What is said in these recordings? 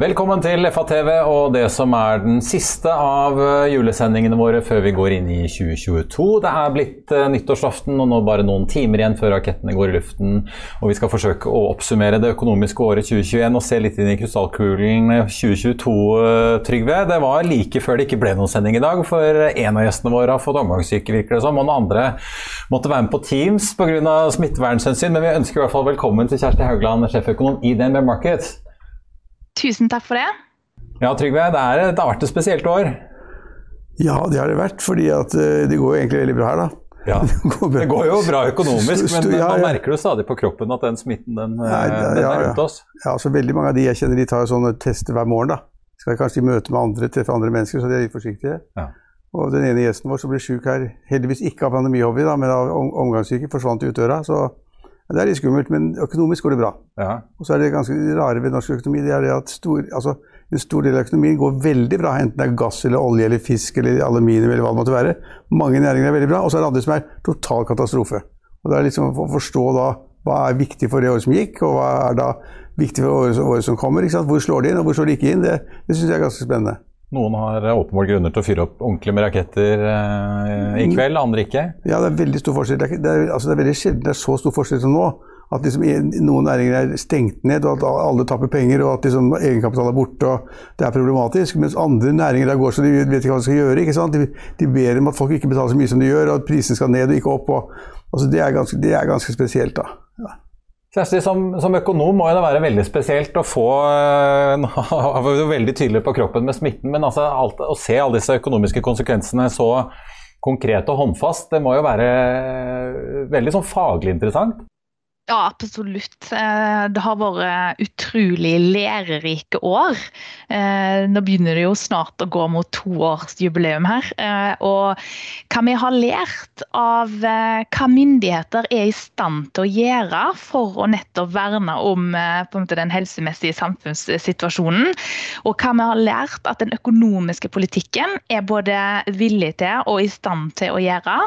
Velkommen til FA-TV og det som er den siste av eh, julesendingene våre før vi går inn i 2022. Det er blitt uh, nyttårsaften og nå bare noen timer igjen før rakettene går i luften. Og vi skal forsøke å oppsummere det økonomiske året 2021 og se litt inn i krystallkulen 2022, uh, Trygve. Det var like før det ikke ble noen sending i dag, for en av gjestene våre har fått omgangssyke, virker det som. Og den andre måtte være med på Teams pga. smittevernhensyn. Men vi ønsker i hvert fall velkommen til Kjersti Haugland, sjeføkonom i DNB Markets. Tusen takk for det. Ja, Trygve, det, er, det har vært et spesielt år. Ja, det har det vært. fordi at eh, det går jo egentlig veldig bra her, da. Ja, Det går jo bra økonomisk, men ja, man merker jo stadig på kroppen at den smitten den, Nei, eh, den er rundt oss. Ja, altså Veldig mange av de jeg kjenner, de tar sånne tester hver morgen. da. Skal kanskje møte med andre, treffe andre mennesker, så de er litt forsiktige. Ja. Og den ene gjesten vår som ble sjuk her, heldigvis ikke av pandemihobby, da, men av omgangssyke, forsvant ut døra. så det er litt skummelt, men økonomisk går det bra. Ja. Og så er det ganske rare ved norsk økonomi det er det at stor, altså, en stor del av økonomien går veldig bra, enten det er gass eller olje eller fisk eller aluminium eller hva det måtte være. Mange næringer er veldig bra, og så er det andre som er total katastrofe. Og det er liksom å forstå da hva er viktig for det året som gikk, og hva er da viktig for året, året som kommer. Hvor slår de inn, og hvor slår de ikke inn? Det, det syns jeg er ganske spennende. Noen har åpenbart grunner til å fyre opp ordentlig med raketter eh, i kveld, andre ikke? Ja, det er veldig stor forskjell. Det er, det er, altså, det er veldig sjelden det er så stor forskjell som nå. At liksom, noen næringer er stengt ned, og at alle taper penger, og at liksom, egenkapital er borte. og Det er problematisk. Mens andre næringer der går så de vet ikke hva de skal gjøre. ikke sant? De, de ber om at folk ikke betaler så mye som de gjør, og at prisene skal ned og ikke opp. Og, altså, det, er ganske, det er ganske spesielt, da. Kjersti, som, som, økonom må det være veldig spesielt å få eh, Nå var du veldig tydelig på kroppen med smitten, men altså alt, å se alle disse økonomiske konsekvensene så konkret og håndfast, det må jo være eh, veldig sånn faglig interessant? Ja, absolutt. Eh, det har vært utrolig lærerike år. Eh, nå begynner det jo snart å gå mot toårsjubileum her. Eh, og hva vi har lært av hva myndigheter er i stand til å gjøre for å nettopp verne om den helsemessige samfunnssituasjonen. Og hva vi har lært at den økonomiske politikken er både villig til og i stand til å gjøre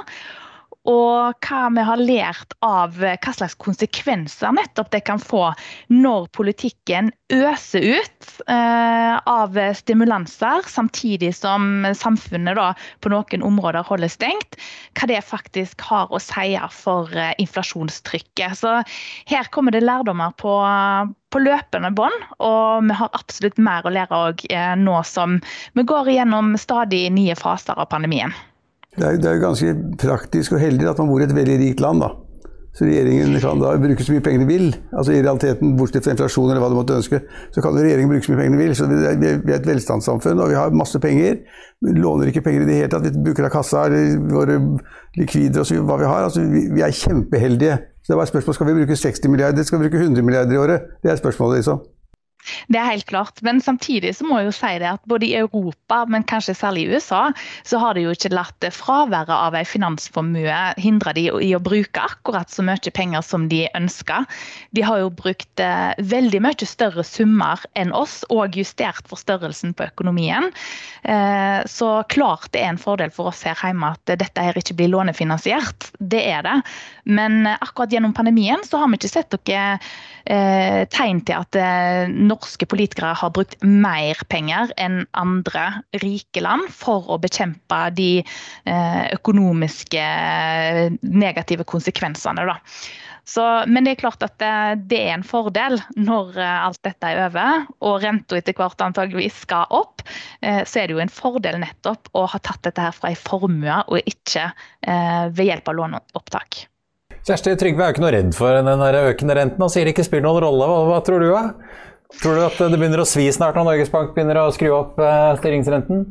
og hva vi har lært av hva slags konsekvenser nettopp det kan få når politikken øser ut eh, av stimulanser, samtidig som samfunnet da, på noen områder holder stengt. Hva det faktisk har å si for eh, inflasjonstrykket. Så her kommer det lærdommer på, på løpende bånd, og vi har absolutt mer å lære òg eh, nå som vi går igjennom stadig nye faser av pandemien. Det er, det er ganske praktisk og heldig at man bor i et veldig rikt land. da. Så regjeringen kan da bruke så mye penger de vil. Altså i realiteten, Bortsett fra inflasjon eller hva du måtte ønske, så kan regjeringen bruke så mye penger de vil. Så vi er, vi er et velstandssamfunn, og vi har masse penger. Vi låner ikke penger i det hele tatt. Vi bruker av kassa eller våre likvider og så hva vi har. Altså, vi, vi er kjempeheldige. Så det var et spørsmål skal vi bruke 60 milliarder, skal vi bruke 100 milliarder i året? Det er spørsmålet, liksom. Det er helt klart. Men samtidig så må jeg jo si det at både i Europa, men kanskje særlig i USA, så har de jo ikke latt fraværet av en finansformue hindre de i å bruke akkurat så mye penger som de ønsker. De har jo brukt eh, veldig mye større summer enn oss, og justert for størrelsen på økonomien. Eh, så klart det er en fordel for oss her hjemme at dette her ikke blir lånefinansiert. Det er det. Men akkurat gjennom pandemien så har vi ikke sett noe eh, tegn til at eh, norske politikere har brukt mer penger enn andre rike land for å bekjempe de eh, økonomiske negative konsekvensene. Da. Så, men det er klart at det, det, er en fordel når alt dette er over og renta etter hvert antageligvis skal opp. Så er det jo en fordel nettopp å ha tatt dette her fra en formue og ikke ved hjelp av låneopptak. Kjersti Trygve er jo ikke noe redd for den økende renten og sier det ikke spiller noen rolle. Hva, hva, tror du? Da? Tror du at det begynner å svi snart når Norges Bank begynner å skru opp eh, styringsrenten?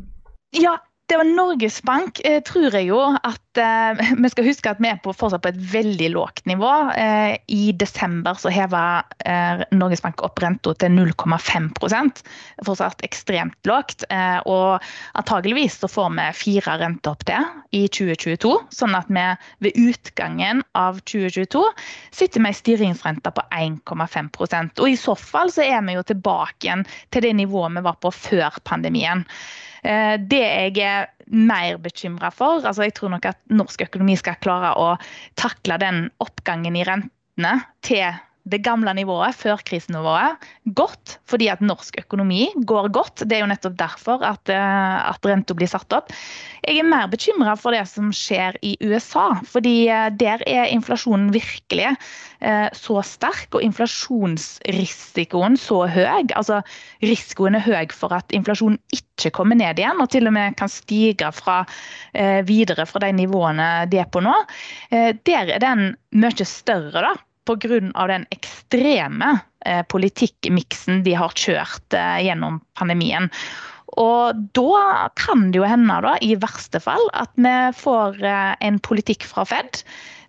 Ja, det var Norges Bank, eh, tror jeg jo at eh, Vi skal huske at vi er på, fortsatt på et veldig lågt nivå. Eh, I desember så heva eh, Norges Bank opp renta til 0,5% Fortsatt ekstremt lågt. Eh, og antageligvis så får vi fire renter opp til i 2022. Sånn at vi ved utgangen av 2022 sitter med ei styringsrente på 1,5% Og i så fall så er vi jo tilbake igjen til det nivået vi var på før pandemien. Eh, det jeg er mer bekymra for, altså jeg tror nok at norsk økonomi skal klare å takle den oppgangen i rentene til det gamle nivået, førkrisenivået, godt fordi at norsk økonomi går godt. Det er jo nettopp derfor at, eh, at renta blir satt opp. Jeg er mer bekymra for det som skjer i USA. fordi eh, der er inflasjonen virkelig eh, så sterk, og inflasjonsrisikoen så høy. Altså risikoen er høy for at inflasjonen ikke kommer ned igjen, og til og med kan stige fra, videre fra de nivåene de er på nå. Der er den mye større, da pga. den ekstreme eh, politikkmiksen de har kjørt eh, gjennom pandemien. Og da kan det jo hende, da, i verste fall, at vi får eh, en politikk fra Fed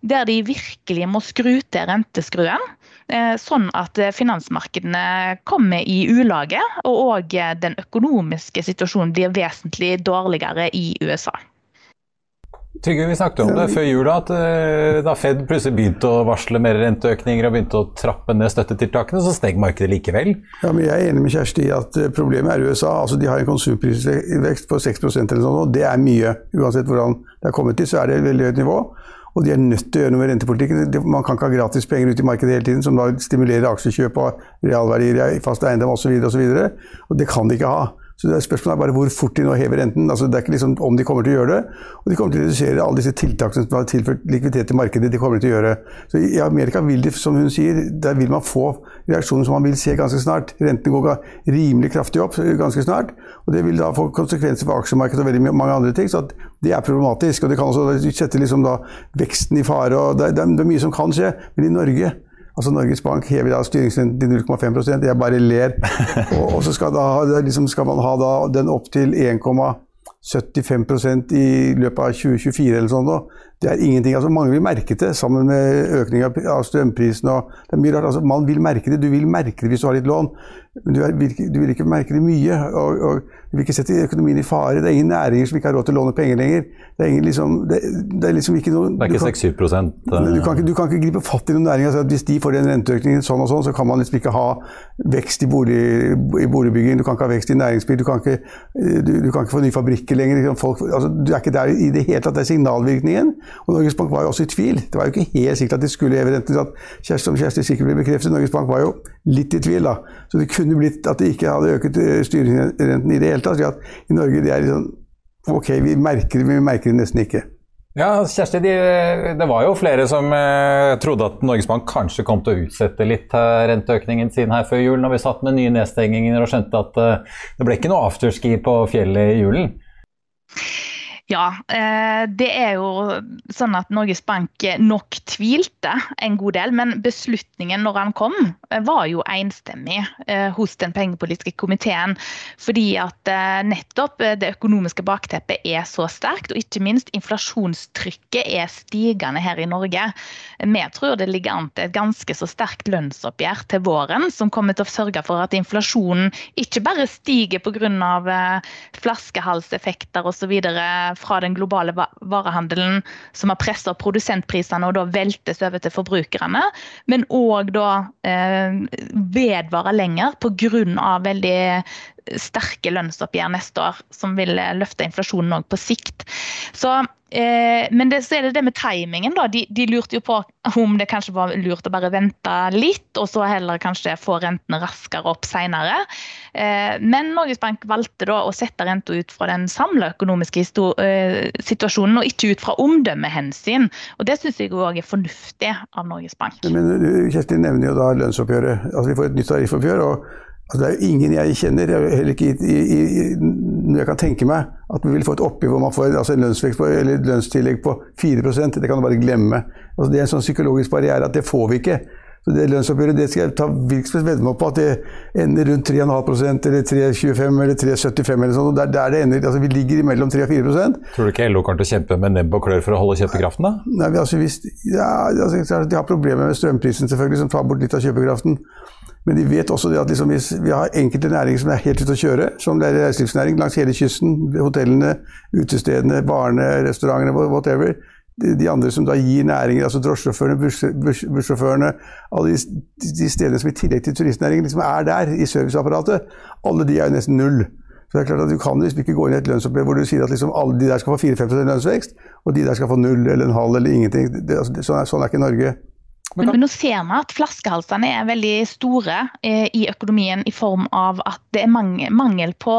der de virkelig må skru til renteskruen. Sånn at finansmarkedene kommer i ulage, og òg den økonomiske situasjonen blir vesentlig dårligere i USA. Trygve, vi snakket om det før jul, at eh, da Fed plutselig begynte å varsle mer renteøkninger og begynte å trappe ned støttetiltakene, så steg markedet likevel. Ja, men Jeg er enig med Kjersti at eh, problemet er USA. altså De har en konsumprisvekst på 6% eller sånn, og det er mye. Uansett hvordan det er kommet til, så er det et veldig høyt nivå. Og de er nødt til å gjøre noe med rentepolitikken. Man kan ikke ha gratis penger ut i markedet hele tiden, som da stimulerer aksjekjøp og realverdier i fast eiendom osv. Og, så videre, og, og det kan de ikke ha. Så det er Spørsmålet er bare hvor fort de nå hever renten. Altså, det er ikke liksom om de kommer til å gjøre det. Og de kommer til å redusere alle disse tiltakene som har tilført likviditet til markedet. de kommer til å gjøre. Så I Amerika vil de, som hun sier, der vil man få reaksjoner som man vil se ganske snart. Rentene går rimelig kraftig opp ganske snart. Og det vil da få konsekvenser for aksjemarkedet og veldig mange andre ting. Så det er problematisk. Og det kan også sette liksom da veksten i fare. og det, det, det er mye som kan skje. Men i Norge Altså Norges Bank hever da styringsrenten til 0,5% Jeg bare ler. Og, og så skal, da, liksom skal, man ha den opp til 1,75% i løpet av 2024 eller sånn. Det er ingenting. altså Mange vil merke det, sammen med økning av strømprisen. og det er mye rart, altså Man vil merke det. Du vil merke det hvis du har litt lån, men du, er, du vil ikke merke det mye. og, og Du vil ikke sette økonomien i fare. Det er ingen næringer som ikke har råd til å låne penger lenger. Det er, ingen, liksom, det, det er liksom ikke noe Det er ikke 6-7 du, kan ikke, du kan ikke gripe fatt i noen næringer at hvis de får den renteøkningen sånn og sånn, så kan man liksom ikke ha vekst i, bolig, i boligbygging. Du kan ikke ha vekst i næringsbygg. Du kan ikke, du, du kan ikke få nye fabrikker lenger. Liksom folk, altså, du er ikke der i det hele tatt. Det er signalvirkningen. Og Norges Bank var jo også i tvil. Det var jo ikke helt sikkert at de skulle heve renten. Kjersti, som Kjersti sikkert ble bekreftet, Norges Bank var jo litt i tvil. da. Så det kunne blitt at de ikke hadde øket eh, styringsrenten i det hele tatt. at I Norge det er liksom Ok, vi merker det, men vi merker det nesten ikke. Ja, Kjersti, de, Det var jo flere som eh, trodde at Norges Bank kanskje kom til å utsette litt eh, renteøkningen sin her før jul, når vi satt med nye nedstenginger og skjønte at eh, det ble ikke noe afterski på fjellet i julen. Ja, eh, det er jo sånn at Norges Bank nok tvilte en god del, men beslutningen når han kom, eh, var jo enstemmig eh, hos den pengepolitiske komiteen. Fordi at nettopp det økonomiske bakteppet er så sterkt, og ikke minst inflasjonstrykket er stigende her i Norge. Vi tror det ligger an til et ganske så sterkt lønnsoppgjør til våren, som kommer til å sørge for at inflasjonen ikke bare stiger pga. flaskehalseffekter osv fra den globale varehandelen som har pressa produsentprisene og da veltes over til forbrukerne, men òg da eh, vedvarer lenger pga. veldig sterke lønnsoppgjør neste år, som vil løfte inflasjonen òg på sikt. Så Eh, men det, så er det det med timingen. da. De, de, lurte jo på om det kanskje var lurt å bare vente litt, og så heller kanskje få rentene raskere opp senere. Eh, men Norges Bank valgte da å sette renta ut fra den samla økonomiske eh, situasjonen, og ikke ut fra omdømmehensyn. Og Det syns jeg òg er fornuftig av Norges Bank. Men Kjersti nevner jo da lønnsoppgjøret. Altså Vi får et nytt tariffoppgjør. og Altså, det er jo ingen jeg kjenner, heller ikke i, i, i, jeg kan tenke meg, at vi vil få et oppgjør hvor man får altså en lønnsvekst på, eller lønnstillegg på 4 Det kan du bare glemme. Altså, det er en sånn psykologisk barriere at det får vi ikke. Så det lønnsoppgjøret det skal jeg ta virksomhet vedde på at det ender rundt 3,5% eller 3,25 eller 3,75 eller sånn. Der, der det ender, altså Vi ligger mellom 3 og 4% Tror du ikke LO kommer til å kjempe med nebb og klør for å holde kjøpekraften, da? Nei, altså hvis, ja, altså, De har problemer med strømprisen, selvfølgelig, som tar bort litt av kjøpekraften. Men de vet også at liksom hvis vi har enkelte næringer som er helt ute å kjøre, som er reiselivsnæring langs hele kysten, hotellene, utestedene, barene, restaurantene, whatever. De andre som da gir næringer, altså drosjesjåførene, bussjåførene, alle de, de, stedene som i tillegg til turistnæringen liksom er der i serviceapparatet, alle de er jo nesten null. Så det er klart at Du kan liksom ikke gå inn i et lønnsoppgjør hvor du sier at liksom alle de der skal få 4-5 lønnsvekst, og de der skal få null eller en halv eller ingenting. Det, altså, sånn, er, sånn er ikke Norge. Men, men, nå ser vi at flaskehalsene er veldig store eh, i økonomien i form av at det er mangel, mangel, på,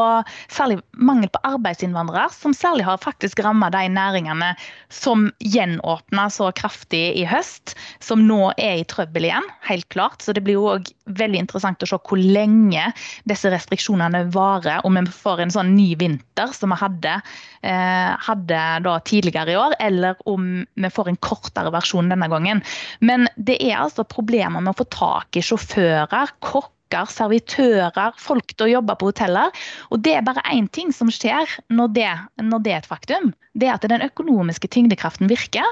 særlig mangel på arbeidsinnvandrere, som særlig har faktisk rammet de næringene som gjenåpna så kraftig i høst, som nå er i trøbbel igjen, helt klart. Så det blir jo òg veldig interessant å se hvor lenge disse restriksjonene varer, om vi får en sånn ny vinter som vi hadde, eh, hadde tidligere i år, eller om vi får en kortere versjon denne gangen. Men det er altså problemer med å få tak i sjåfører, kokker, servitører, folk til å jobbe på hoteller. Og det er bare én ting som skjer når det, når det, er et faktum. Det er at den økonomiske tyngdekraften virker.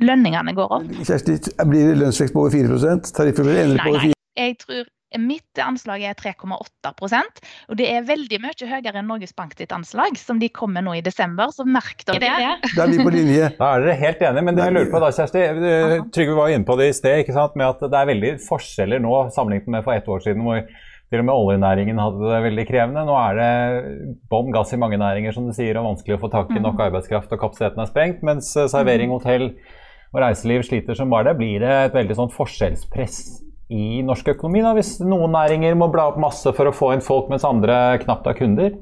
Lønningene går opp. Kjersti, blir det lønnsvekst på over 4 Tariffer blir endelig på over 4 Nei, jeg tror Mitt anslag er 3,8% og det er veldig mye høyere enn Norges Bank sitt anslag, som de kom med nå i desember. Så merk dere det. Da er vi på linje. Da er dere helt enige. Men det jeg lurer på da, Kjersti, Trygve var inne på det i sted, ikke sant? med at det er veldig forskjeller nå sammenlignet med for ett år siden. hvor til og med oljenæringen hadde det veldig krevende. Nå er det bånn gass i mange næringer, som du sier, og vanskelig å få tak i nok mm. arbeidskraft, og kapasiteten er sprengt. Mens eh, servering, mm. hotell og reiseliv sliter som bare det. Blir det et veldig sånn forskjellspress i norsk økonomi, da, hvis noen næringer må bla opp masse for å få inn folk, mens andre knapt har kunder?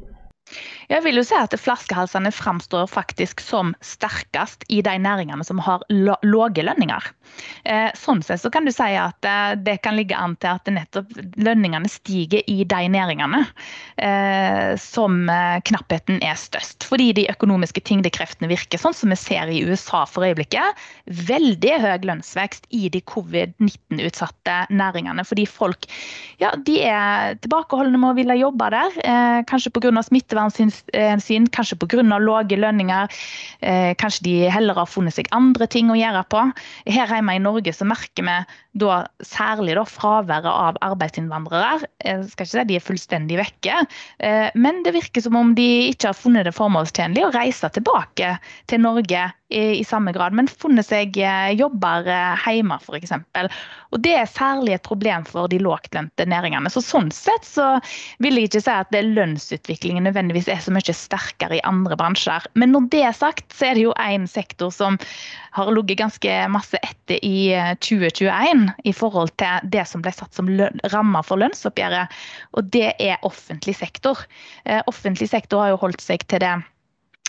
Jeg vil jo si at Flaskehalsene framstår faktisk som sterkest i de næringene som har lave lønninger. Eh, sånn sett så kan du si at eh, det kan ligge an til at nettopp lønningene stiger i de næringene eh, som knappheten er størst. Fordi de økonomiske tyngdekreftene virker sånn som vi ser i USA for øyeblikket. Veldig høy lønnsvekst i de covid-19-utsatte næringene. Fordi folk ja, de er tilbakeholdne med å ville jobbe der. Kanskje pga. smittevernhensyn sin, kanskje pga. lave lønninger. Eh, kanskje de heller har funnet seg andre ting å gjøre på. Her hjemme i Norge så merker vi da særlig da fraværet av arbeidsinnvandrere. Jeg skal ikke si de er fullstendig vekke, eh, men det virker som om de ikke har funnet det formålstjenlig å reise tilbake til Norge i, i samme grad, men funnet seg jobber hjemme f.eks. Og Det er særlig et problem for de lågtlønte næringene. Så Sånn sett så vil jeg ikke si at lønnsutviklingen nødvendigvis er så mye sterkere i andre bransjer. Men når det er sagt, så er det jo én sektor som har ligget ganske masse etter i 2021 eh, i forhold til det som ble satt som rammer for lønnsoppgjøret, og det er offentlig sektor. Eh, offentlig sektor har jo holdt seg til det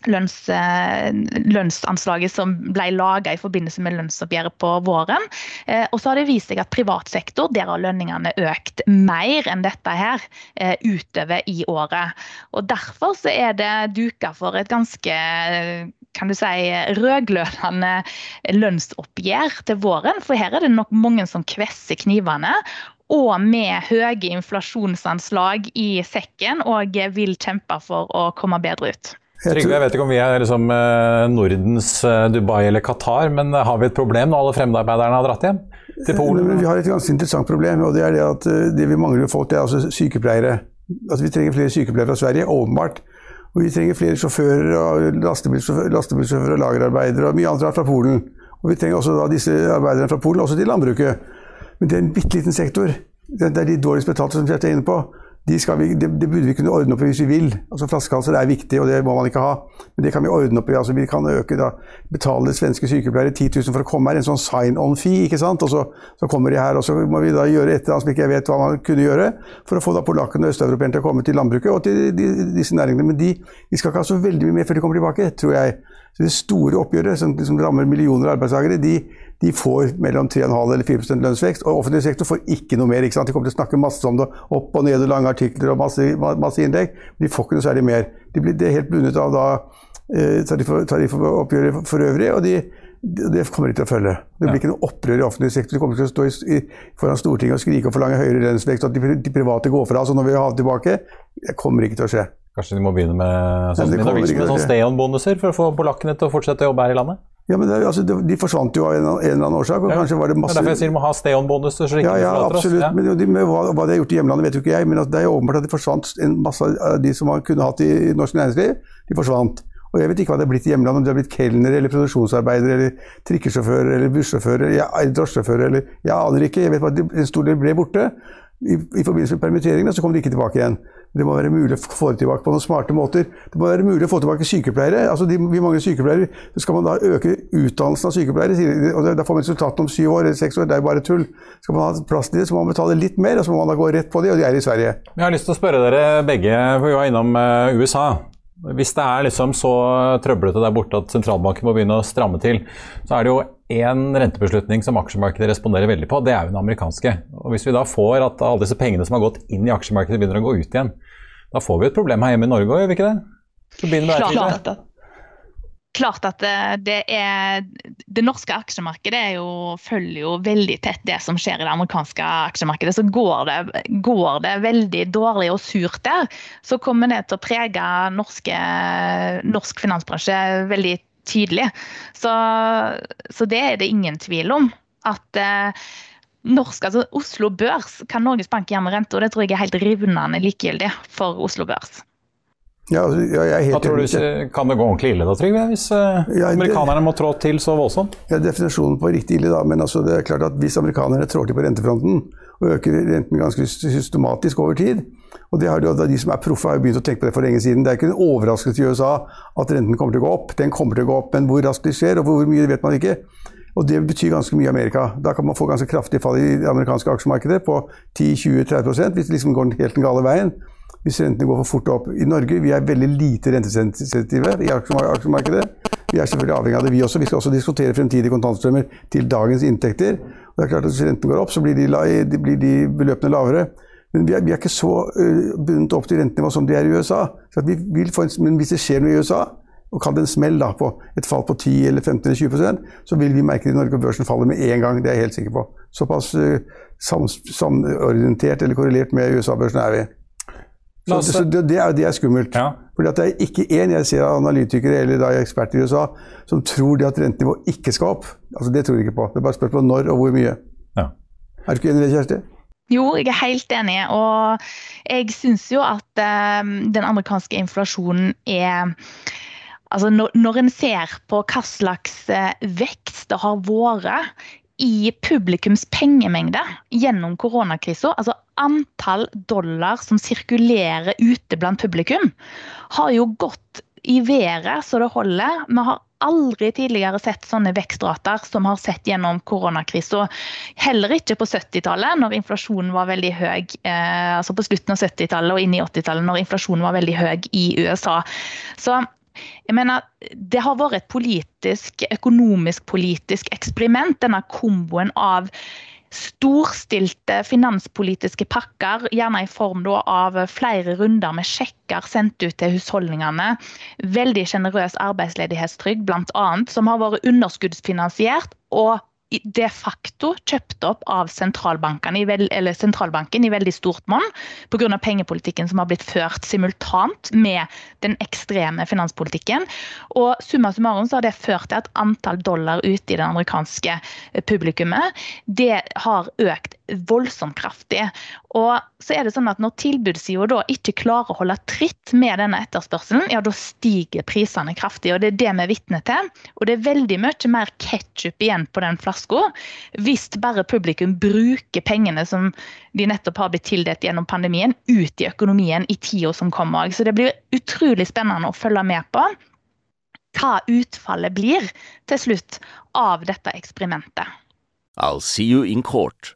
lønns, eh, lønnsanslaget som ble laga i forbindelse med lønnsoppgjøret på våren. Eh, og så har det vist seg at privat sektor, der har lønningene økt mer enn dette her eh, utover i året. Og derfor så er det duka for et ganske kan du si, rødglødende lønnsoppgjør til våren. For her er det nok mange som kvesser knivene. Og med høye inflasjonsanslag i sekken og vil kjempe for å komme bedre ut. Trygve, jeg vet ikke om vi er liksom eh, Nordens eh, Dubai eller Qatar, men eh, har vi et problem når alle fremmedarbeiderne har dratt hjem til Polen? Vi har et ganske interessant problem, og det er det at det vi mangler folk, det er altså sykepleiere. Altså, vi trenger flere sykepleiere fra Sverige, åpenbart. Og vi trenger flere sjåfører, og lastebilsjåfører og lagerarbeidere og mye annet fra Polen. Og vi trenger også disse arbeiderne fra Polen, også til landbruket. Men det er en bitte liten sektor. Det er de dårligst betalte som jeg er inne på de vi, det, det, burde vi kunne ordne opp i hvis vi vil. Altså Flaskehalser er viktig, og det må man ikke ha. Men det kan vi ordne opp i. Altså, vi kan øke da, betale svenske sykepleiere 10 000 for å komme her, en sånn sign-on-fee. ikke sant? Og så, så, kommer de her, og så må vi da gjøre et eller annet som ikke jeg vet hva man kunne gjøre, for å få da polakkene og østeuropeerne til å komme til landbruket og til de, disse næringene. Men de, de, skal ikke ha så veldig mye mer før de kommer tilbake, tror jeg. Så Det store oppgjøret, som, som rammer millioner arbeidstakere, de, de får mellom 3,5 eller 4 lønnsvekst. Og offentlig sektor får ikke noe mer. ikke sant? De kommer til å snakke masse om det, opp og ned og lange artikler og masse, masse innlegg. Men de får ikke noe særlig mer. De blir, de helt bundet av da, eh, tariffoppgjøret for øvrig. og de, det kommer de til å følge. Det blir ikke noe opprør i offentlig sektor. De kommer til å stå i, foran Stortinget og skrike og forlange høyere lønnsvekst, og at de, de private går fra Så når vi har det tilbake Det kommer ikke til å skje. Kanskje de må begynne med sånn, sånn stay on-bonuser for å få polakkene til å fortsette å jobbe her i landet? Ja, men det, altså, de forsvant jo av en, en, eller annen årsak. og ja. kanskje var det masse... Det er derfor jeg sier de må ha stay on-bonuser. så de ikke ja, ja, absolutt. Ja. Men de, med hva, hva, de har gjort i hjemlandet, vet jo ikke jeg. Men det er jo åpenbart at de forsvant en masse av de som man kunne hatt i norsk næringsliv. De forsvant. Og jeg vet ikke hva det er blitt i hjemlandet, om det har blitt kelnere eller produksjonsarbeidere eller trikkesjåfører eller bussjåfører eller drosjesjåfører eller Jeg aner ikke. Jeg vet bare at en stor del ble borte. I, i forbindelse med permitteringene, så kom de ikke tilbake igjen. Det må være mulig å få det tilbake på noen smarte måter. Det må være mulig å få tilbake sykepleiere. Altså de, vi mangler sykepleiere. Så skal man da øke utdannelsen av sykepleiere, og da får man resultatene om syv år eller seks år. Det er jo bare tull. Skal man ha plass til det, så må man betale litt mer, og så må man da gå rett på det, og de er i Sverige. Jeg har lyst til å spørre dere begge, for vi var innom eh, USA. Hvis det er liksom så trøblete der borte at sentralbanken må begynne å stramme til, så er det jo én rentebeslutning som aksjemarkedet responderer veldig på, det er jo den amerikanske. Og Hvis vi da får at alle disse pengene som har gått inn i aksjemarkedet, begynner å gå ut igjen, da får vi et problem her hjemme i Norge òg, gjør vi ikke det? Klart at, klart at det, er Det norske aksjemarkedet jo, følger jo veldig tett det som skjer i det amerikanske aksjemarkedet. Så går det, går det veldig dårlig og surt der, så kommer det til å prege norske, norsk finansbransje veldig tydelig. Så, så, det er det ingen tvil om. At eh, norsk, altså Oslo Børs kan Norges Bank gjøre med rente, og det tror jeg er helt rivnende likegyldig for Oslo Børs. Ja, altså, jeg er helt tror du, Kan det gå ordentlig ille da, Trygve? Hvis uh, ja, amerikanerne må trå til så voldsomt? Ja, Definisjonen på riktig ille, da. Men altså, det er klart at hvis amerikanerne trår til på rentefronten og øker renten ganske systematisk over tid og det har jo, De som er proffe, har jo begynt å tenke på det for lenge siden. Det er ikke en overraskelse i USA at renten kommer til å gå opp. Den kommer til å gå opp, men hvor raskt det skjer og hvor mye, vet man ikke. Og det betyr ganske mye i Amerika. Da kan man få ganske kraftig fall i det amerikanske aksjemarkedet på 10-20-30% hvis det liksom går helt den gale veien hvis rentene går for fort opp. I Norge vi er veldig lite rentesensitive i aksjemarkedet. Vi er selvfølgelig avhengig av det, vi også. Vi skal også diskutere fremtidige kontantstrømmer til dagens inntekter. Og det er klart at Hvis renten går opp, så blir de, blir de beløpene lavere. Men vi er, vi er ikke så uh, bundet opp til rentenivå som de er i USA. En, men hvis det skjer noe i USA, og kall det en smell da, på et fall på 10 eller 15 eller 20% så vil vi merke det i Norge, og børsen faller med en gang. Det er jeg helt sikker på. Såpass uh, samorientert eller korrelert med USA-børsen er vi. Så, så det, det, er, det, er, skummelt. Ja. Fordi det er ikke én jeg ser av analytikere eller da eksperter i USA som tror det at rentenivået ikke skal opp. Altså Det tror de ikke på. Det er bare spørsmål når og hvor mye. Ja. Er du ikke enig i det, Kjersti? Jo, jeg er helt enig. Og jeg syns jo at um, den amerikanske inflasjonen er Altså når, en ser på hva slags uh, vekst det har vært i publikums pengemengde gjennom koronakrisa, altså antall dollar som sirkulerer ute blant publikum, har jo gått i været så det holder. Vi har aldri tidligere sett sånne vekstrater som har sett gjennom koronakrisa. Heller ikke på 70-tallet, når inflasjonen var veldig høy. Eh, altså på slutten av 70-tallet og inn i 80-tallet, når inflasjonen var veldig høy i USA. Så jeg mener, Det har vært et politisk, økonomisk-politisk eksperiment, denne komboen av storstilte finanspolitiske pakker, gjerne i form av flere runder med sjekker sendt ut til husholdningene. Veldig sjenerøs arbeidsledighetstrygd bl.a., som har vært underskuddsfinansiert og de facto kjøpt opp av sentralbanken i, veld, sentralbanken i veldig stort monn pga. pengepolitikken som har blitt ført simultant med den ekstreme finanspolitikken. Og summa summarum så har det ført til at antall dollar ute i det amerikanske publikummet det har økt voldsomt kraftig. Og så er det sånn at Når tilbudssida da ikke klarer å holde tritt med denne etterspørselen, ja da stiger prisene kraftig. og Det er det vi er vitne til. Og det er veldig mye mer ketsjup igjen på den flaska hvis bare publikum bruker pengene som de nettopp har blitt tildelt gjennom pandemien, ut i økonomien i tida som kommer. Så det blir utrolig spennende å følge med på hva utfallet blir til slutt av dette eksperimentet. I'll see you in court.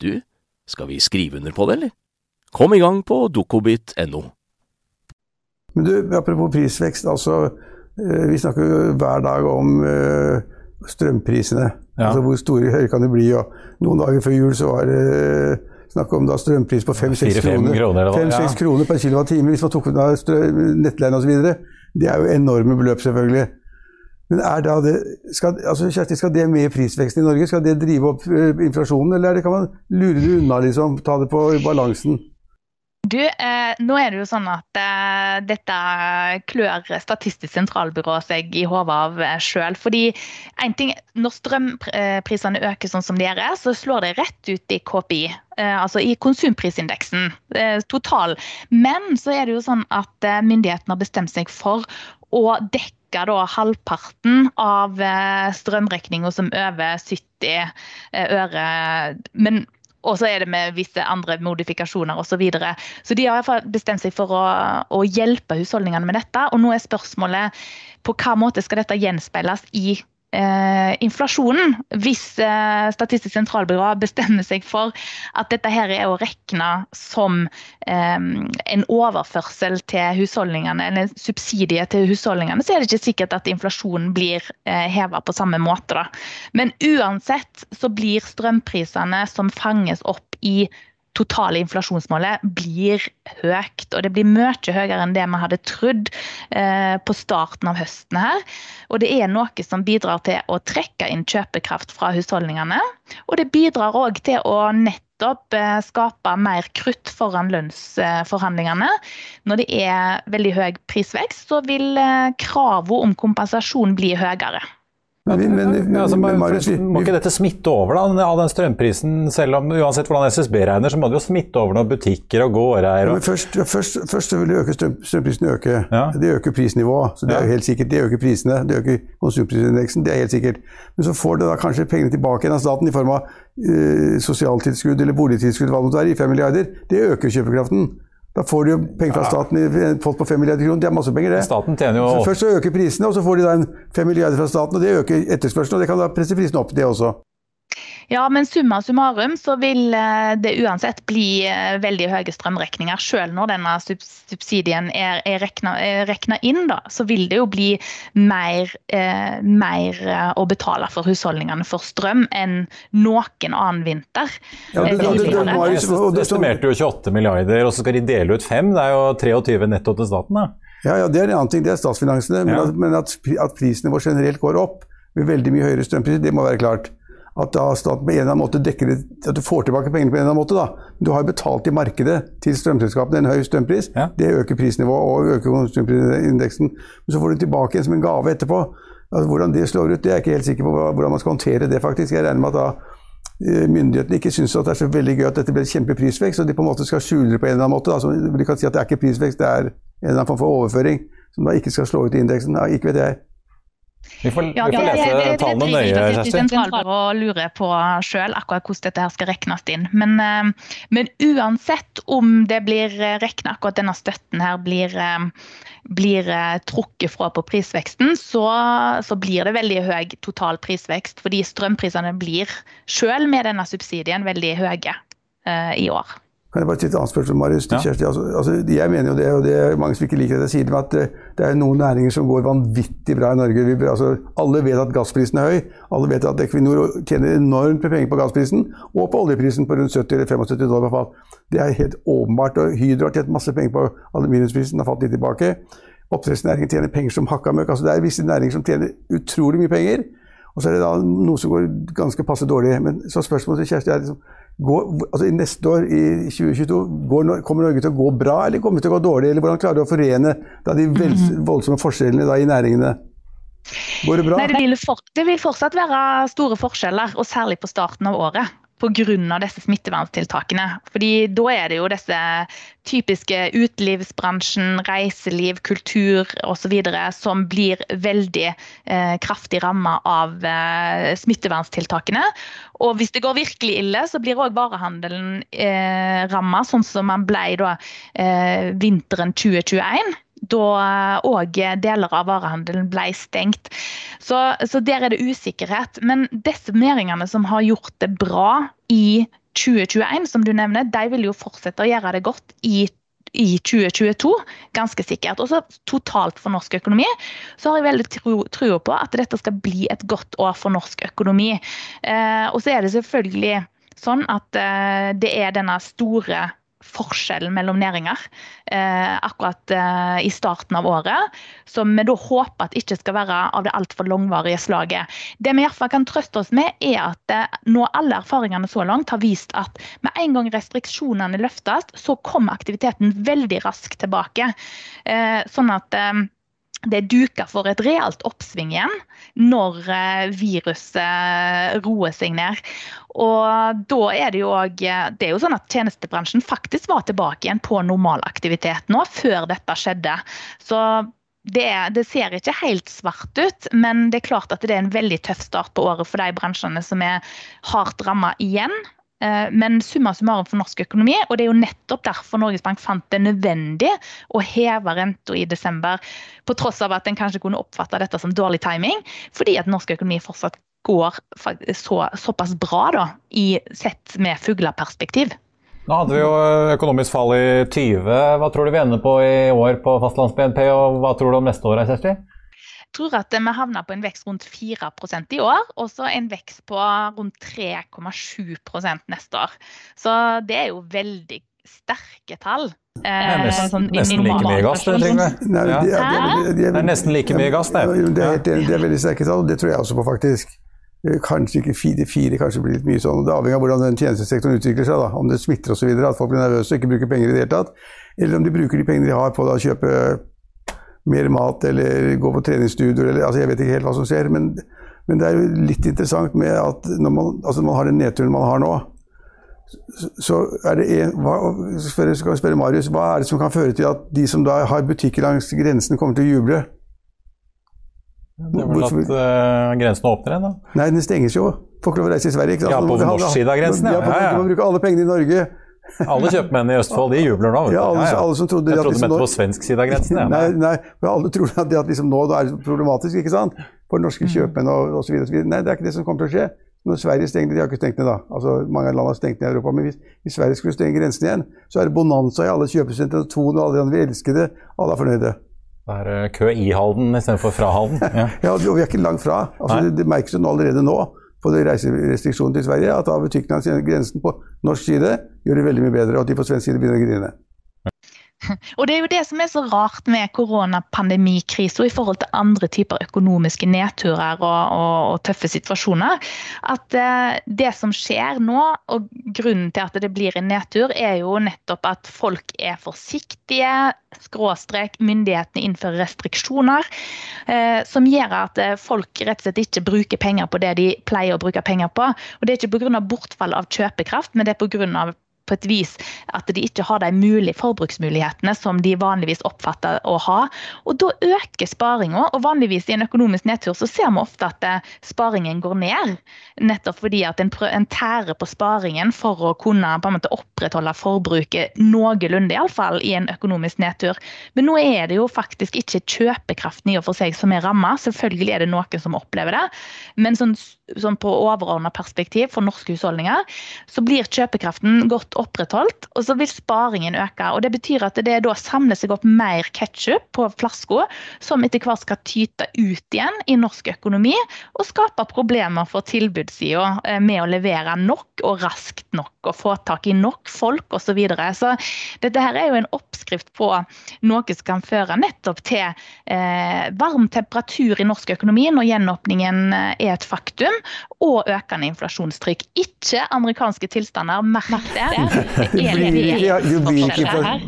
du, skal vi skrive under på det, eller? Kom i gang på dokobit.no. Men du, apropos prisvekst. altså eh, Vi snakker jo hver dag om uh, strømprisene. Ja. Altså Hvor store høye kan de bli? og Noen dager før jul så var det uh, snakk om da strømpris på 5-6 kroner, kroner, 5, ja. kroner per kilowattime hvis man tok ut nettleien osv. Det er jo enorme beløp, selvfølgelig. Men det, skal, altså Kjersti, skal det med prisveksten i Norge? Skal det drive opp inflasjonen, eller det kan man lure det unna, liksom, ta det på balansen? Du, eh, nå er det jo sånn at eh, dette klør Statistisk sentralbyrå seg i hodet av eh, sjøl. Fordi når strømprisene øker sånn som de gjør, så slår det rett ut i KPI. Eh, altså i konsumprisindeksen eh, total. Men så er det jo sånn at eh, myndighetene har bestemt seg for å dekke da halvparten av strømregninga som over 70 øre. Men og så er det med visse andre modifikasjoner osv. Så, videre. så de har bestemt seg for å, å, hjelpe husholdningene med dette. Og nå er spørsmålet på hva måte skal dette gjenspeiles i eh, inflasjonen. Hvis eh, Statistisk sentralbyrå bestemmer seg for at dette her er å regne som eh, en overførsel til husholdningene, eller en subsidie til husholdningene, så er det ikke sikkert at inflasjonen blir eh, heva på samme måte. Da. Men uansett så blir strømprisene som fanges opp i totale inflasjonsmålet blir høyt. Og det blir mye høyere enn det vi hadde trodd eh, på starten av høsten her. Og det er noe som bidrar til å trekke inn kjøpekraft fra husholdningene. Og det bidrar òg til å nettopp eh, skape mer krutt foran lønnsforhandlingene. Når det er veldig høy prisvekst, så vil eh, kravene om kompensasjon bli høyere. Men, men, men, ja, altså, Marius, må ikke dette smitte over da, av den strømprisen? Selv om uansett hvordan SSB regner, så må det jo smitte over noen butikker og gårdeiere. Ja, først, først, først, vil øke strøm, strømprisen øke. Ja. Det øker prisnivået. så Det er jo helt sikkert, det øker prisene. Det øker konsumprisindeksen. Det er helt sikkert. Men så får det da kanskje pengene tilbake igjen av staten i form av eh, sosialtilskudd eller boligtilskudd, hva det måtte være, i 5 milliarder. Det øker kjøpekraften. Da får de jo penger fra staten, en pott på 5 milliarder kroner. Det er masse penger, det. Staten tjener jo... Så først så øker prisene, og så får de da en 5 milliarder fra staten, og det øker etterspørselen. Og det kan da presse prisene opp, det også. Ja, men summa summarum så vil eh, det uansett bli eh, veldig høye strømregninger. Selv når denne subsidien er, er regna inn, da, så vil det jo bli mer, eh, mer, eh, å betale for husholdningene for strøm enn noen annen vinter. Ja, det, det, det, det, estimerte jo 28 milliarder, og så skal de dele ut 5. Det er jo 23 netto til staten, da. Ja, ja, det er en annen ting. Det er statsfinansene. Men, at, men at, at våre generelt går opp med veldig mye høyere strømpriser, det må være klart at da staten på en eller annen måte dekker det, at du får tilbake pengene på en eller annen måte. da. Du har betalt i markedet til strømselskapene en høy strømpris. Ja. Det øker prisnivået og øker konsumprisindeksen. Men så får du tilbake igjen som en gave etterpå. Altså, hvordan det slår ut, det er jeg ikke helt sikker på hvordan man skal håndtere det. faktisk. Jeg regner med at da eh, myndighetene ikke syns det er så veldig gøy at dette blir kjempeprisvekst, og de på en måte skal skjule det på en eller annen måte. Da. Så de kan si at det er ikke prisvekst, det er en eller annen form for overføring som da ikke skal slå ut i indeksen. Ja, ikke vet jeg. Vi får, ja, vi får lese det, det, tallene nøye, Kjersti. å lurer på sjøl akkurat hvordan dette her skal regnes inn. Men, eh, men uansett om det blir regna akkurat denne støtten her blir, eh, blir eh, trukket fra på prisveksten, så, så, blir det veldig høy total prisvekst. Fordi strømprisene blir sjøl med denne subsidien veldig høye uh, i år. Kan jeg bare stille et annet spørsmål, Marius, til ja. Kjersti? Altså, altså, jeg mener jo det, og det er mange som ikke liker det sier, at eh, det er noen næringer som går vanvittig bra i Norge. Vi, altså, alle vet at gassprisen er høy. Alle vet at Equinor tjener enormt med penger på gassprisen, og på oljeprisen på rundt 70 eller 75 dollar per fat. Det er helt åpenbart. og Hydro har tjent masse penger på aluminiumsprisen, har fått litt tilbake. Oppdrettsnæringen tjener penger som hakka møkk. Altså, det er visse næringer som tjener utrolig mye penger. Og så er det da noe som går ganske passe dårlig. Men så spørsmålet til Kjersti er liksom Går, altså Neste år, i 2022, går, kommer Norge til å gå bra, eller kommer det til å gå dårlig? Eller hvordan klarer du å forene da, de mhm. voldsomme forskjellene da, i næringene? Går det bra? Nei, det vil, for, det vil fortsatt være store forskjeller, og særlig på starten av året pga. disse smitteverntiltakene. Fordi da er det jo disse typiske utelivsbransjen, reiseliv, kultur osv. som blir veldig eh, kraftig ramma av eh, smitteverntiltakene. Og hvis det går virkelig ille, så blir òg varehandelen eh, ramma, sånn som man ble da eh, vinteren 2021 da òg deler av varehandelen ble stengt. Så, så, der er det usikkerhet. Men disse næringene som har gjort det bra i 2021, som du nevner, de vil jo fortsette å gjøre det godt i i 2022, ganske sikkert. Og så totalt for norsk økonomi så har jeg veldig trua på at dette skal bli et godt år for norsk økonomi. Eh, og så er det selvfølgelig sånn at eh, det er denne store forskjellen mellom næringer eh, akkurat eh, i starten av året. Som vi da håper at ikke skal være av det altfor langvarige slaget. Det vi i hvert fall kan trøste oss med, er at eh, nå alle erfaringene så langt har vist at med en gang restriksjonene løftes, så kommer aktiviteten veldig raskt tilbake. Eh, sånn at eh, det er duka for et realt oppsving igjen når eh, viruset roer seg ned. Og da er det jo òg Det er jo sånn at tjenestebransjen faktisk var tilbake igjen på normalaktivitet nå, før dette skjedde. Så det, det, ser ikke helt svart ut, men det er klart at det er en veldig tøff start på året for de bransjene som er hardt ramma igjen. Eh, men summa summarum for norsk økonomi, og det er jo nettopp derfor Norges Bank fant det nødvendig å heve renta i desember, på tross av at en kanskje kunne oppfatte dette som dårlig timing, fordi at norsk økonomi fortsatt går så, såpass bra da, i sett med fugleperspektiv. Nå hadde vi jo økonomisk fall i 20. Hva tror du vi ender på i år på fastlands-BNP, og hva tror du om neste år, Kjersti? Tror at vi havner på en vekst rundt 4% i år, og så en vekst på rundt 3,7% neste år. Så det er jo veldig sterke tall. Det er nesten, sånn, nesten like mye gass, det, Trygve. Det er nesten like mye gass, det. Det er, det er veldig sterke tall, det tror jeg også på, faktisk. Eh, kanskje ikke fire, fire kanskje blir litt mye sånn. Det avhenger av hvordan den tjenestesektoren utvikler seg. Da. Om det smitter osv. At folk blir nervøse og ikke bruker penger i det hele tatt. Eller om de bruker de pengene de har på å kjøpe mer mat eller gå på treningsstudier eller altså Jeg vet ikke helt hva som skjer. Men, men det er jo litt interessant med at når man, altså man har den nedturen man har nå, så er det en, hva, skal vi spørre Marius, hva er det som kan føre til at de som da har butikker langs grensen, kommer til å juble? Det er vel at uh, grensen åpner igjen, da? Nei, den stenges jo. Får ikke lov å reise i Sverige. Ikke sant? Ja, på norsk side av grensen, ja. ja, ja, ja. Man bruker alle pengene i Norge. Alle kjøpmennene i Østfold de jubler nå. Ja, alle, alle, som trodde Jeg trodde du mente på svensk side av grensen. Ja. Nei, nei, men alle tror at det at liksom nå er det problematisk ikke sant? for norske mm. kjøpmenn og osv. Nei, det er ikke det som kommer til å skje. Når Sverige stenger, De har ikke stengt ned, da. Altså, mange land har stengt ned i Europa. Men hvis, hvis Sverige skulle stenge grensen igjen, så er det bonanza i alle kjøpesentre. Thon og alle de. Vi elsker det. Alle er fornøyde. Det er kø i Halden istedenfor fra Halden. Ja. ja, og vi er ikke langt fra. Altså, det, det merkes jo allerede nå på reiserestriksjonen til Sverige, at da butikkene har grensen på norsk side, gjør det veldig mye bedre, og at de på svensk side begynner å grine. Og Det er jo det som er så rart med koronapandemikrisen i forhold til andre typer økonomiske nedturer og, og, og tøffe situasjoner. At eh, det som skjer nå, og grunnen til at det blir en nedtur, er jo nettopp at folk er forsiktige, skråstrek myndighetene innfører restriksjoner, eh, som gjør at eh, folk rett og slett ikke bruker penger på det de pleier å bruke penger på. Og Det er ikke pga. bortfall av kjøpekraft, men det er pga på et vis at de ikke har de mulige forbruksmulighetene som de vanligvis oppfatter å ha. Og da øker sparinga, og vanligvis i en økonomisk nedtur så ser vi ofte at eh, sparingen går ned. Nettopp fordi at en, en tærer på sparingen for å kunne på en måte opprettholde forbruket noenlunde, iallfall i en økonomisk nedtur. Men nå er det jo faktisk ikke kjøpekraften i og for seg som er ramma. Selvfølgelig er det noen som opplever det, men sånn, sånn på overordna perspektiv for norske husholdninger så blir kjøpekraften godt opprettholdt, og så vil sparingen øke. og Det betyr at det da samler seg opp mer ketsjup på flaska, som etter hvert skal tyte ut igjen i norsk økonomi og skape problemer for tilbudssida eh, med å levere nok og raskt nok og få tak i nok folk osv. Så, videre. så dette her er jo en oppskrift på noe som kan føre nettopp til eh, varm temperatur i norsk økonomi når gjenåpningen eh, er et faktum, og økende inflasjonstrykk. Ikke amerikanske tilstander, merk det.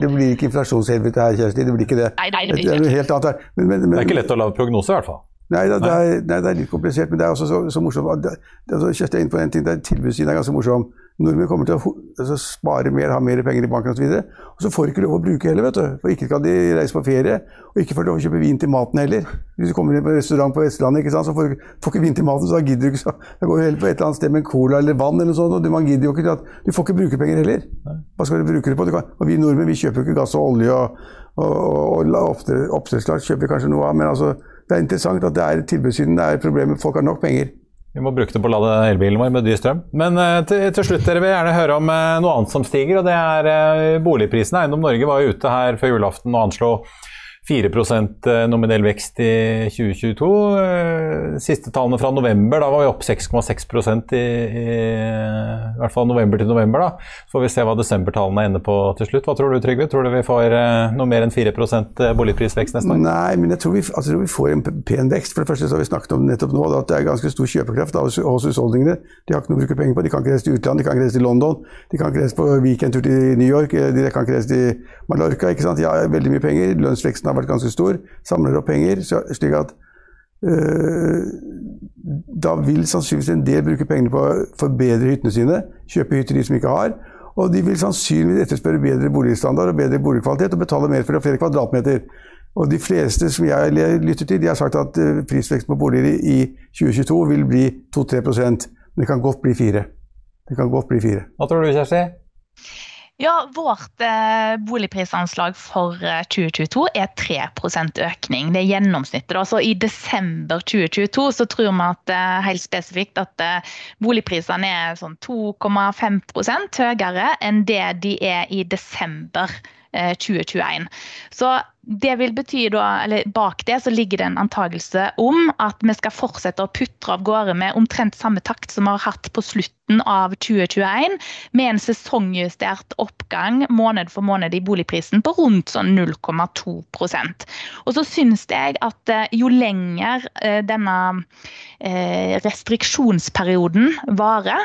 Det blir ikke, inflasjonshelvete her, Kjersti. Det blir ikke det. Nei, nei, det, blir det, helt annet Men, men, men, det er ikke lett å lage prognoser, i hvert fall. Nei, det, det, er, nei, det er litt komplisert, men det er også så, så morsomt. Kjersti er inne på en ting, det er Tilbudssiden er ganske morsom nordmenn kommer til å altså, spare mer, ha mer penger i banken osv. Og, og så får de ikke lov å bruke heller, vet du. For ikke kan de reise på ferie, og ikke får de lov å kjøpe vin til maten heller. Hvis du kommer inn på en restaurant på Vestlandet, ikke sant, så får du får ikke vin til maten, så da gidder du ikke. Så, da går du heller på et eller annet sted med en cola eller vann eller noe sånt, og man gidder jo ikke. At, du får ikke bruke penger heller. Hva skal du bruke det på? Du kan, og vi nordmenn vi kjøper jo ikke gass og olje, og, og, og, og oppdrettslaks kjøper vi kanskje noe av, men altså, det er interessant at det er tilbudssiden det er problemet. Folk har nok penger. Vi må bruke det på å lade elbilen vår med dyr strøm. Men uh, til, til, slutt dere vil gjerne høre om uh, noe annet som stiger, og det er uh, boligprisene. Eiendom Norge var jo ute her før julaften og anslo 4 eh, nominell vekst i 2022. Eh, siste tallene fra november, da var vi opp 6,6 i, i, i hvert fall november til november. da. Så får vi se hva desembertallene ender på til slutt. Hva tror du Trygve? Tror du vi får eh, noe mer enn 4 boligprisvekst neste år? Nei, men jeg tror, vi, altså, vi, får en pen vekst. For det første så har vi snakket om nettopp nå at det er ganske stor kjøpekraft hos husholdningene. De har ikke noe å bruke penger på. De kan ikke reise til utlandet, de kan ikke reise til London, de kan ikke reise på weekendtur til New York, de kan ikke reise til Mallorca. ikke sant? De har veldig mye penger. Lønnsveksten har vært ganske stor, samler opp penger, slik at øh, Da vil sannsynligvis en del bruke pengene på å forbedre hyttene sine, kjøpe hytter de som ikke har. Og de vil sannsynligvis etterspørre bedre boligstandard og bedre boligkvalitet og betale mer for flere kvadratmeter. Og de fleste som jeg lytter til, de har sagt at øh, prisveksten på boliger i 2022 vil bli 2-3% Men det kan godt bli 4 Det kan godt bli 4 Hva tror du, Kjersti? Ja, Vårt eh, boligprisanslag for 2022 eh, er 3% økning. Det er gjennomsnittet. Da. Så I desember 2022 så tror vi at eh, helt spesifikt at boligprisene er sånn 2,5% høyere enn det de er i desember 2021. Eh, så det vil bety da, eller Bak det så ligger det en antakelse om at vi skal fortsette å putre av gårde med omtrent samme takt som vi har hatt på slutten av 2021, med en sesongjustert oppgang måned for måned i boligprisen på rundt sånn 0,2% Og så syns jeg at eh, jo lenger eh, denne restriksjonsperioden varer,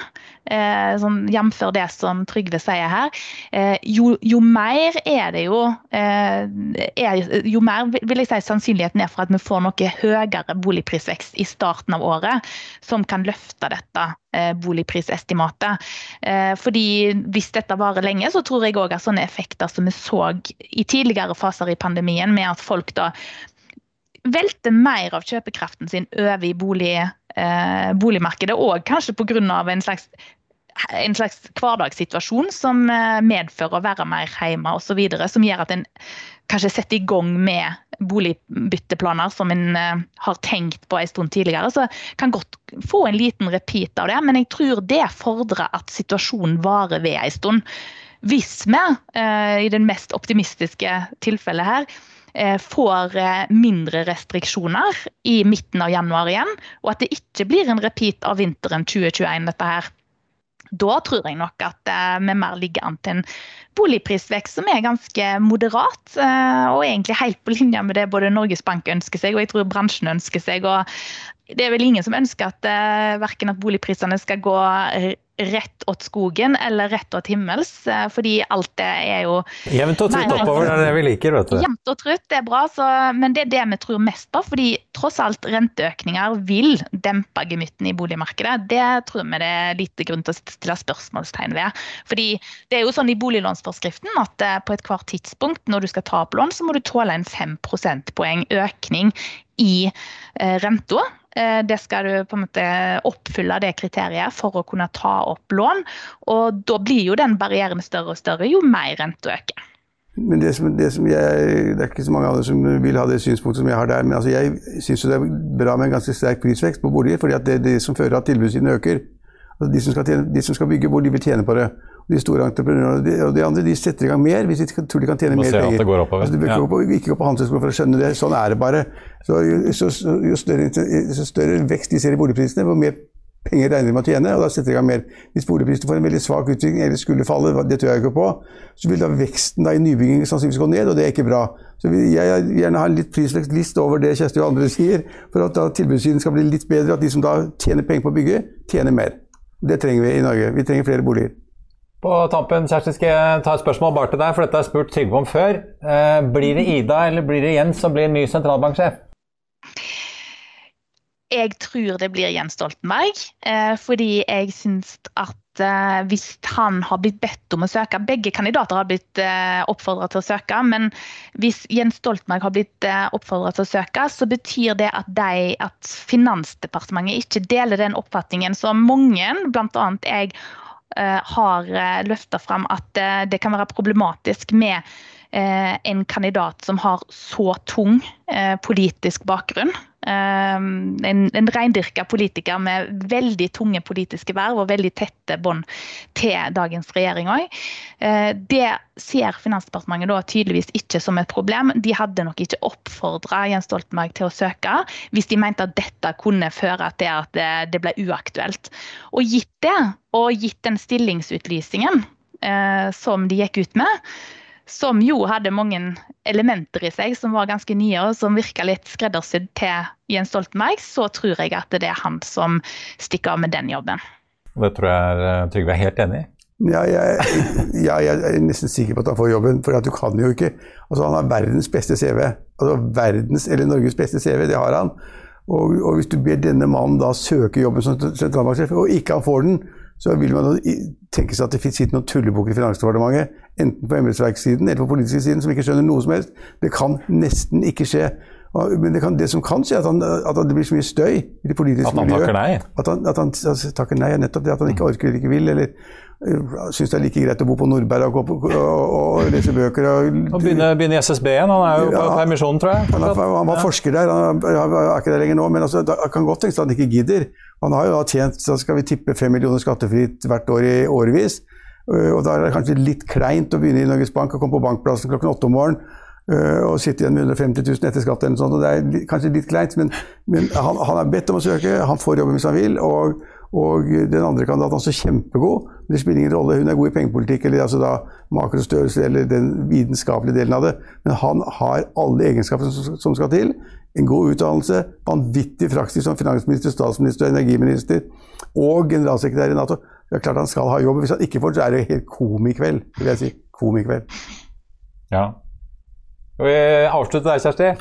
sånn jf. det som Trygve sier her, jo, jo mer er det jo er er, jo mer vil jeg si sannsynligheten er for at vi får noe høyere boligprisvekst i starten av året, som kan løfte dette eh, boligprisestimatet. Eh, fordi Hvis dette varer lenge, så tror jeg òg at sånne effekter som vi så i tidligere faser i pandemien, med at folk da velter mer av kjøpekraften sin over i bolig, eh, boligmarkedet, og kanskje pga. en slags en slags hverdagssituasjon som eh, medfører å være mer hjemme osv. Som gjør at en kanskje setter i gang med boligbytteplaner som en uh, har tenkt på en stund tidligere. Så kan godt få en liten repeat av det, men jeg tror det fordrer at situasjonen varer ved en stund. Hvis vi, uh, i den mest optimistiske tilfellet her, får mindre restriksjoner i midten av januar igjen, og at det ikke blir en repeat av vinteren 2021, dette her, da tror jeg nok at eh, vi mer ligger an til en boligprisvekst som er ganske moderat. Eh, og egentlig helt på linje med det både Norges Bank ønsker seg, og jeg tror bransjen ønsker seg. og det er vel ingen som ønsker at uh, verken at boligprisene skal gå rett åt skogen eller rett åt himmels, eh, fordi alt det er jo Jevnt og trutt oppover, det er det vi liker, vet du. Jevnt og trutt, det er bra, så, men det er det vi tror mest på. Fordi tross alt renteøkninger vil dempe gemytten i boligmarkedet. Det tror vi det er lite grunn til å stille spørsmålstegn ved. Fordi det er jo sånn i boliglånsforskriften at på på ethvert tidspunkt når du skal ta opp lån, så må du tåle en 5 prosentpoeng økning i eh, renta. Eh, det skal du på en måte oppfylle det kriteriet for å kunne ta opp lån. Og da blir jo den barrieren større og større jo mer renta øker. Men det, som, det, som jeg, det er ikke så mange andre som vil ha det synspunktet som jeg har der. Men altså jeg syns det er bra med en ganske sterk prisvekst på boliger, fordi det er det som fører at tilbudssiden øker. Altså de, som tjene, de, som skal bygge bolig, vil tjene på det. De store entreprenørene og de, og de andre de setter i gang mer hvis de tror de kan tjene mer penger. Det går oppover. Altså, du bør ja. ikke gå på handelshøyskolen for å skjønne det. Sånn er det bare. Så jo, så, jo, større, jo, større, vekst de ser i boligprisene, hvor mer penger regner de med å tjene, og da setter de i gang mer. Hvis boligprisene får en veldig svak utvikling eller skulle falle, det tror jeg ikke på, så vil da veksten da i nybygging sannsynligvis gå ned, og det er ikke bra. Så jeg vil gjerne ha en litt prisvekst over det Kjersti og andre sier, for at da tilbudssiden skal bli litt bedre, at de som da tjener penger på å bygge, tjener mer. Det trenger vi i Norge. Vi trenger flere boliger. På tampen Kjersti, skal jeg ta et spørsmål bare til deg, for dette har jeg spurt Trygve om før. Eh, blir det Ida eller blir det Jens som blir ny sentralbanksjef? Jeg tror det blir Jens Stoltenberg, eh, fordi jeg syns at eh, hvis han har blitt bedt om å søke Begge kandidater har blitt oppfordra til å søke, men hvis Jens Stoltenberg har blitt oppfordra til å søke, så betyr det at, de, at Finansdepartementet ikke deler den oppfatningen som mange, bl.a. jeg, har eh, løfta fram at eh, det kan være problematisk med en kandidat som har så tung politisk bakgrunn En, en reindyrka politiker med veldig tunge politiske verv og veldig tette bånd til dagens regjering òg. Det ser Finansdepartementet da tydeligvis ikke som et problem. De hadde nok ikke oppfordra Jens Stoltenberg til å søke hvis de mente at dette kunne føre til at det, det ble uaktuelt. Og gitt det, og gitt den stillingsutlysningen eh, som de gikk ut med, som jo hadde mange elementer i seg som var ganske nye og som virka litt skreddersydd til Jens Stoltenberg, så tror jeg at det er han som stikker av med den jobben. Det tror jeg eh, Trygve er helt enig i. Ja, jeg, ja, jeg, er nesten sikker på at han får jobben, for du kan jo ikke Altså, han har verdens beste CV. Altså verdens eller Norges beste CV, det har han. Og, og hvis du ber denne mannen da søke jobben som sentralbanksjef, og ikke han får den, så vil man tenke seg at det sitter noen tullebukker i Finansdepartementet, enten på embetsverkssiden eller på politisk siden, som ikke skjønner noe som helst. Det kan nesten ikke skje. Men det, kan, det som kan skje, er at, han, at det blir så mye støy i det politiske miljøet. At han takker nei? At han, at han altså, takker nei, nettopp det. At han ikke orker eller ikke vil. eller syns det er like greit å bo på Nordberg og, og, og, og lese bøker. Og, og begynne, begynne, i SSB igjen. Han er jo på ja, permisjon, tror jeg. Han, han, han var ja. forsker der, han, er ikke der lenger nå. Men altså, det kan godt tenkes at han ikke gidder. Han har jo da tjent så skal vi tippe fem millioner skattefritt hvert år i årevis. Og da er det kanskje litt kleint å begynne i Norges Bank og komme på bankplassen klokken åtte om morgenen og sitte igjen med 150 000 etter skatt eller noe sånt. Og det er kanskje litt kleint, men, men han, han, er bedt om å søke. Han får jobben hvis han vil. og og den andre kandidaten er også kjempegod. Det spiller ingen rolle. Hun er god i pengepolitikk eller altså da makrostørrelse eller den vitenskapelige delen av det. Men han har alle egenskaper som skal til. En god utdannelse, vanvittig praksis som finansminister, statsminister, energiminister og generalsekretær i Nato. Det er klart han skal ha jobb. Hvis han ikke får det, så er det helt komikveld, vil jeg si. Komikveld. Ja. Skal vi avslutte der, Kjersti?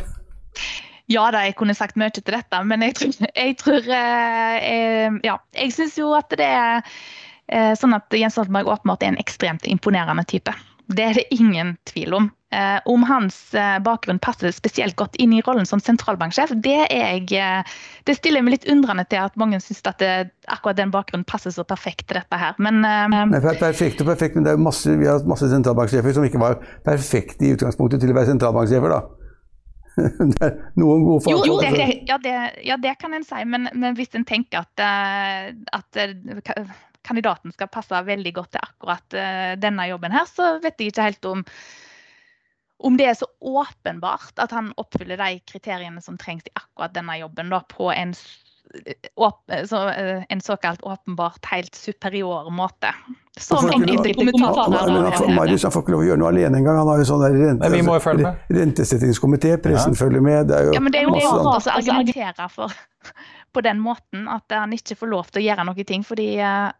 Ja da, jeg kunne sagt mye til dette, men jeg tror, jeg, tror, jeg, ja, jeg syns jo at det er eh, sånn at Jens Stoltenberg åpenbart er en ekstremt imponerende type. Det er det ingen tvil om. Eh, om hans bakgrunn passer spesielt godt inn i rollen som sentralbanksjef, det, jeg, det stiller jeg meg litt undrende til at mange syns at det, akkurat den bakgrunnen passer så perfekt til dette her. Men, Nei, perfekt og perfekt, men det er masse, vi har masse sentralbanksjefer som ikke var perfekte i utgangspunktet til å være sentralbanksjefer. da. Noen gode folk. Jo, jo det, ja, det, ja, det, kan en si, men, men hvis en tenker at, eh, at, eh, kandidaten skal passe veldig godt til akkurat eh, denne jobben her, så vet jeg ikke helt om om det er så åpenbart at han oppfyller de kriteriene som trengs i akkurat denne jobben, da, på en så, eh, en såkalt åpenbart helt superior måte. Som enkelte kommentarer Marius får ikke lov å gjøre noe alene engang. Han har jo sånn der rente, altså, rentesettingskomité, pressen ja. følger med. Det er jo, ja, men det er jo masse rart å argumentere for på den måten at han ikke får lov til å gjøre noe ting. fordi uh,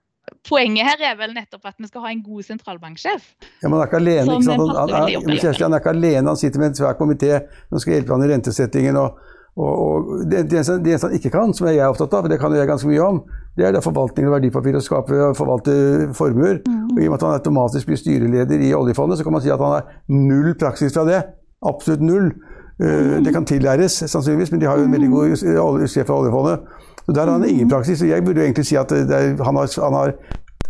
Poenget her er vel nettopp at vi skal ha en god sentralbanksjef. Ja, men Han er ikke alene. Ikke sant? Han, han, han, han, er ikke alene, han sitter med en svær komité som skal hjelpe han i rentesettingen. og og, og det, det, eneste, det, eneste, han ikke kan, som jeg er opptatt av, for det kan jeg ganske mye om, det er det forvaltningen av verdipapir og skape og forvalte formuer. Mm. Og I og med at han automatisk blir styreleder i oljefondet, så kan man si at han har null praksis fra det. Absolutt null. Mm. det kan tillæres, sannsynligvis, men de har jo en veldig god sjef for oljefondet. Der har han ingen praksis. og Jeg burde jo egentlig si at er, han, har, han har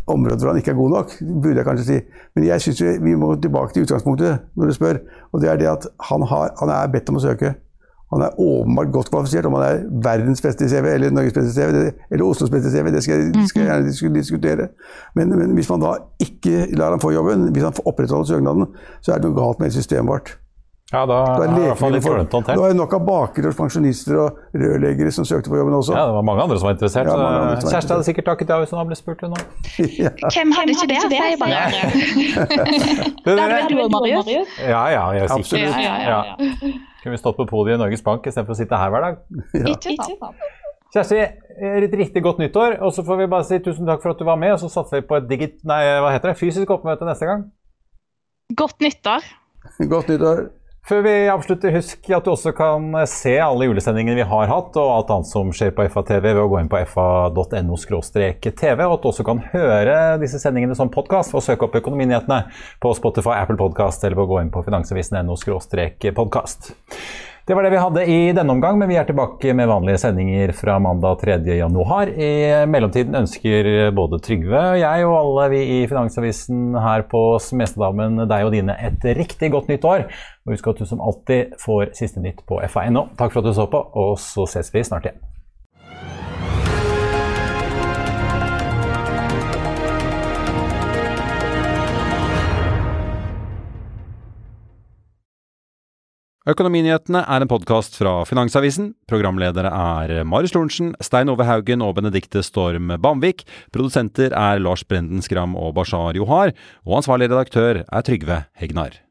områder hvor han ikke er god nok, burde jeg kanskje si. Men jeg syns vi må tilbake til utgangspunktet når du spør. Og det er det at han, har, han er bedt om å søke. Han er åpenbart godt kvalifisert. Om han er verdens beste CV eller Norges beste CV eller Oslos beste CV, det skal, jeg, skal jeg gjerne diskutere. Men, men, hvis man da ikke lar ham få jobben, hvis han opprettholder søknaden, så er det noe galt med systemet vårt. Ja, da, da er det litt Da er det nok av bakere og pensjonister og rørleggere som søkte på jobben også. Ja, det var mange andre som var interessert. Ja, andre Kjersti hadde sikkert takket ja hvis hun hadde blitt spurt. Nå. ja. Hvem hadde ikke det? Sier jeg bare. Da ble du og Marius. Ja, ja. Jeg er sikker. Ja, ja, ja. Kunne vi stått på podiet i Norges Bank istedenfor å sitte her hver dag? Ja. Ikke sant. Kjersti, et riktig godt nyttår. Og så får vi bare si tusen takk for at du var med, og så satser vi på et digit, nei, hva heter det, fysisk oppmøte neste gang. Godt nyttår. godt nyttår. Før vi avslutter, husk at du også kan se alle julesendingene vi har hatt, og alt annet som skjer på FA-TV ved å gå inn på fa.no tv, og at du også kan høre disse sendingene som podkast og søke opp Økonominyhetene på Spotify, Apple Podcast eller ved å gå inn på finansavisen.no podkast. Det var det vi hadde i denne omgang, men vi er tilbake med vanlige sendinger fra mandag 3. januar. I mellomtiden ønsker både Trygve og jeg og alle vi i Finansavisen her på Smestadammen deg og dine et riktig godt nytt år. Og husk at du som alltid får siste nytt på fa.no. Takk for at du så på, og så ses vi snart igjen. Økonominyhetene er en podkast fra Finansavisen. Programledere er Marius Lorentzen, Stein Ove Haugen og Benedikte Storm Bamvik. Produsenter er Lars Brenden Skram og Bashar Johar. Og ansvarlig redaktør er Trygve Hegnar.